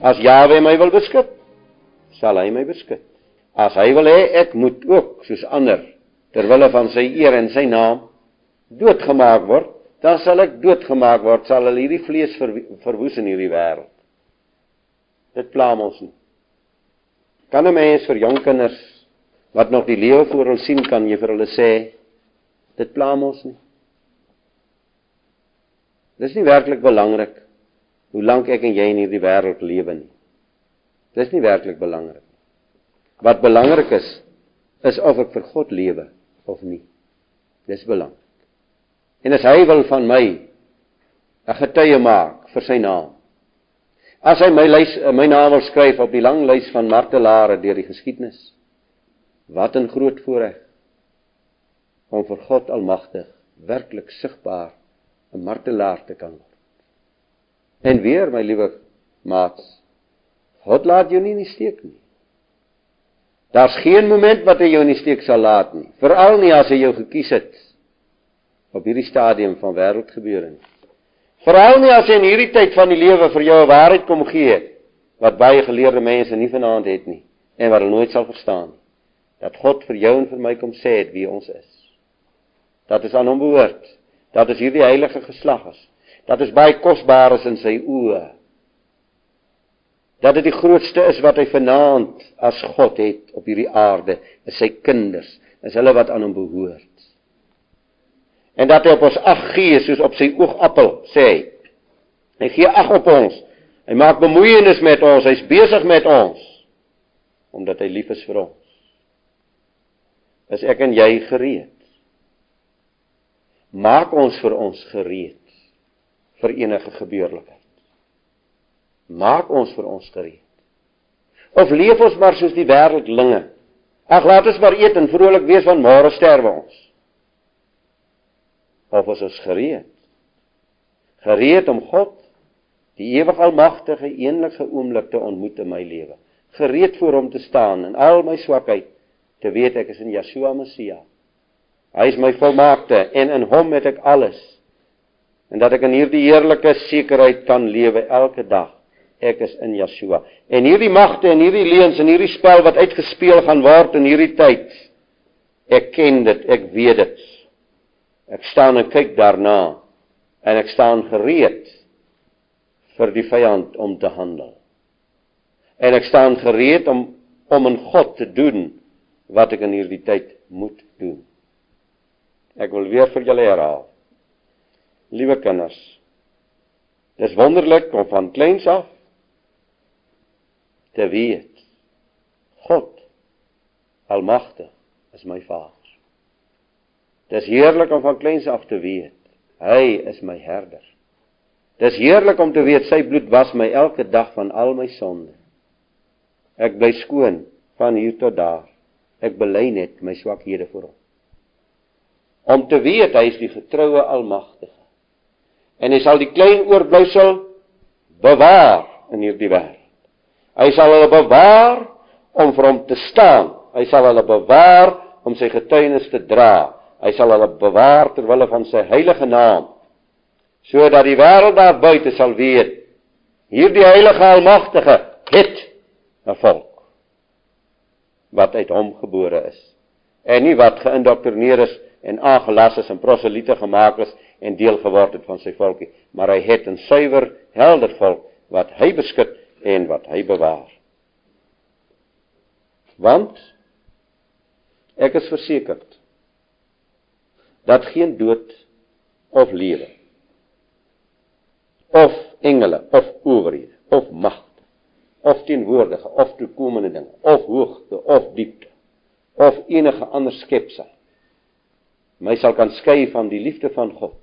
As Jawe my wil beskik, sal hy my beskik. As hy wil hê ek moet ook soos ander ter wille van sy eer en sy naam doodgemaak word, dan sal ek doodgemaak word, sal hulle hierdie vlees ver, verwoes in hierdie wêreld. Dit pla ons nie. Kan 'n mens vir jong kinders wat nog die lewe voor hulle sien kan jy vir hulle sê dit pla ons nie. Dis nie werklik belangrik hoe lank ek en jy in hierdie wêreld lewe nie. Dis nie werklik belangrik. Wat belangrik is, is of ek vir God lewe of nie. Dis belangrik. En as hy wil van my 'n getuie maak vir sy naam. As hy my lys my naam wil skryf op die lang lys van martelare deur die geskiedenis. Wat 'n groot voorreg om vir God almagtig werklik sigbaar 'n martelaar te kan word. En weer my liewe maats, God laat jou nie in die steek nie. Daar's geen oomblik wat hy jou in die steek sal laat nie, veral nie as hy jou gekies het op hierdie stadium van wêreldgebeure nie. Veral nie as hy in hierdie tyd van die lewe vir jou 'n waarheid kom gee wat baie geleerde mense nie vanaand het nie en wat hulle nooit sal verstaan nie. Dat God vir jou en vir my kom sê het wie ons is. Dat is aan hom behoort. Dat is hierdie heilige geslag is. Dat is baie kosbaar is in sy oë dat dit die grootste is wat hy vanaand as God het op hierdie aarde, is sy kinders, is hulle wat aan hom behoort. En dat hy op ons ag gee soos op sy oogappel, sê hy. Hy gee ag op ons. Hy maak bemoeienis met ons, hy's besig met ons omdat hy lief is vir ons. Is ek en jy gereed? Maak ons vir ons gereed vir enige gebeurlikheid maak ons vir ons gereed. Of leef ons maar soos die wêreldlinge? Ag laat ons maar eet en vrolik wees want môre sterwe ons. Of is ons gereed? Gereed om God, die ewig almagtige enige oomblik te ontmoet in my lewe. Gereed voor hom te staan in al my swakheid te weet ek is in Yeshua Messia. Hy is my volmaakte en in hom het ek alles. En dat ek in hierdie heerlike sekerheid kan lewe elke dag ek is in Yeshua. En hierdie magte en hierdie leuns en hierdie spel wat uitgespeel gaan word in hierdie tyd. Ek ken dit, ek weet dit. Ek staan en kyk daarna en ek staan gereed vir die vyand om te handel. En ek staan gereed om om in God te doen wat ek in hierdie tyd moet doen. Ek wil weer vir julle herhaal. Liewe kinders, dis wonderlik om van kleins af te weet God almagtig is my Vader. Dis heerlik om van kleins af te weet hy is my herder. Dis heerlik om te weet sy bloed was my elke dag van al my sonde. Ek bly skoon van hier tot daar. Ek bely net my swakhede voor hom. Om te weet hy is die getroue almagtige. En hy sal die klein oorblysel bewaar in hierdie wêreld. Hy sal hulle bewaar om vir hom te staan. Hy sal hulle bewaar om sy getuienis te dra. Hy sal hulle bewaar ter wille van sy heilige naam. Sodat die wêreld daar buite sal weet hierdie heilige almagtige het 'n volk wat uit hom gebore is en nie wat geïndoktrineer is en aangelas is en proseliete gemaak is en deel geword het van sy volkie, maar hy het 'n suiwer, helder volk wat hy beskik en wat hy bewaar. Want ek is versekerd dat geen dood of lewe of engele of owerhede of magte of teenwoordige of toekomende dinge of hoogte of diepte of enige ander skepsel my sal kan skei van die liefde van God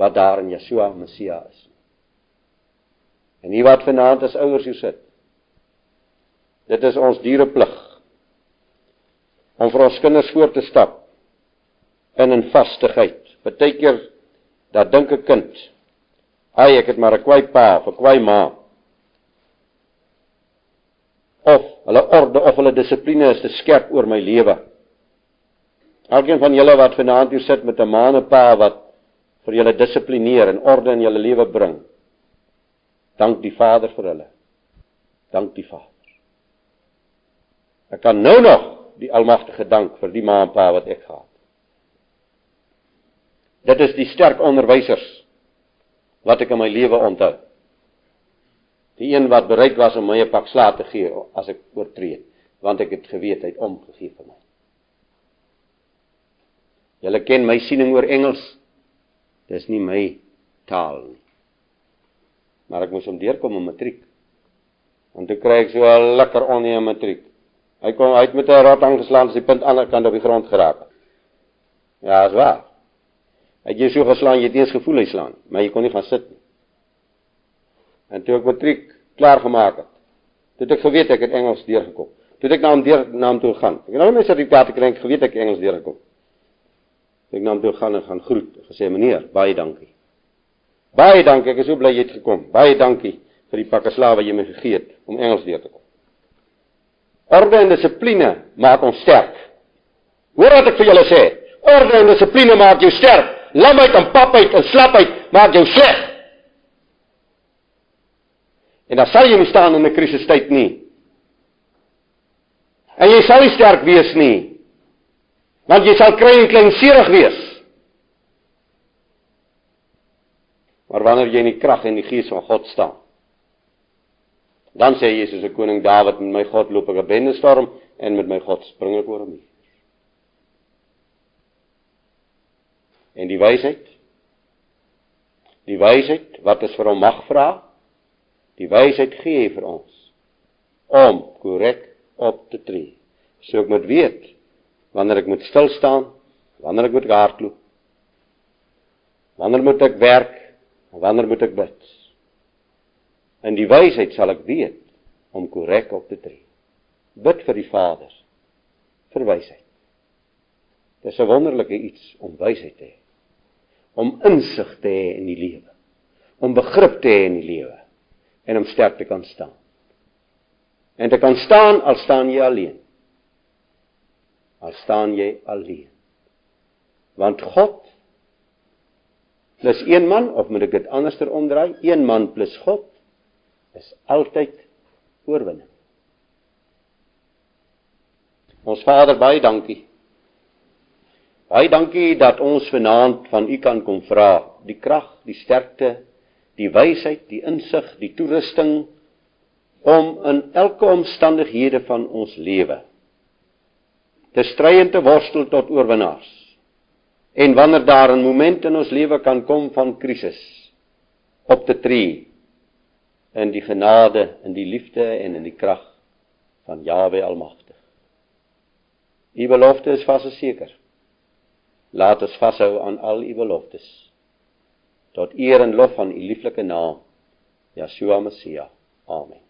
wat daar in Yeshua Messia is. En hier wat vanaand as ouers hier sit. Dit is ons diereplig om vir ons kinders voor te stap in 'n vastigheid. Partykeer dat dink 'n kind, "Ag, ek het maar 'n kwai pa of 'n kwai ma." Of hulle orde of hulle dissipline is te skerp oor my lewe. Elkeen van julle wat vanaand hier sit met 'n ma en 'n pa wat vir julle dissiplineer en orde in julle lewe bring, dank die Vader vir hulle. dank die Vader. Ek kan nou nog die Almagtige dank vir die ma en pa wat ek gehad. Dit is die sterk onderwysers wat ek in my lewe onthou. Die een wat bereid was om my 'n pak slaag te gee as ek oortree, want ek het geweet hy het omgegee vir my. Julle ken my siening oor Engels. Dis nie my taal nie. Maar ek moes hom deurkom in matriek. Want toe kry ek so 'n lekker onnie in matriek. Hy kom uit met 'n rot aangeslaan as die punt aan die ander kant op die grond geraak het. Ja, is waar. Hy het jy so geslaan, jy het eers gevoel hy slaan, maar jy kon nie gaan sit nie. En toe ek matriek klaar gemaak het, toe het ek geweet ek het Engels deurgekom. Toe het ek na hom deur na hom toe gegaan. Ek het nou net sertifikaat gekry, ek geweet ek Engels deurgekom. Ek na hom toe gegaan en gaan groet, gesê meneer, baie dankie. Baie dankie, ek is so bly jy het gekom. Baie dankie vir die pakke slawe wat jy my gegee het om Engels deur te kom. Orde en dissipline maak ons sterk. Hoor wat ek vir julle sê. Orde en dissipline maak jou sterk. Lamheid en papheid en slapheid maak jou sleg. En dan sal jy nie staan in 'n krisistyd nie. En jy sal nie sterk wees nie. Want jy sal kry en kleinserig wees. Maar wanneer jy in die krag en die gees van God staan, dan sê Jesus se koning Dawid met my God loop ek 'n bendestorm en met my God spring ek oor hom. En die wysheid die wysheid wat ons vir hom mag vra die wysheid gee vir ons om korrek op te tree. So ek moet weet wanneer ek moet stil staan, wanneer ek moet hardloop. Wanneer moet ek werk? Wanneer moet ek bid? In die wysheid sal ek weet om korrek op te tree. Bid vir die Vader vir wysheid. Dis 'n wonderlike iets om wysheid te hê. Om insig te hê in die lewe. Om begrip te hê in die lewe en om sterk te kan staan. En te kan staan al staan jy alleen. Al staan jy alleen. Want God plus een man of moet ek dit anderster omdraai? Een man plus God is altyd oorwinning. Ons Vader, baie dankie. Baie dankie dat ons vanaand van U kan kom vra, die krag, die sterkte, die wysheid, die insig, die toerusting om in elke omstandighede van ons lewe te stry en te worstel tot oorwinnaars. En wanneer daar 'n oomblik in ons lewe kan kom van krisis op te tree in die genade, in die liefde en in die krag van Jahwe Almagtig. U belofte is vas en seker. Laat ons vashou aan al u beloftes tot eer en lof van u lieflike naam Yeshua Messia. Amen.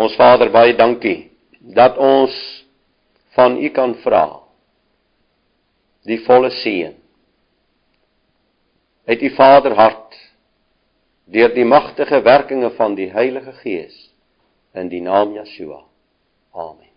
Ons Vader, baie dankie dat ons van U kan vra die volle seën uit U Vaderhart deur die magtige werkinge van die Heilige Gees in die naam Yeshua. Amen.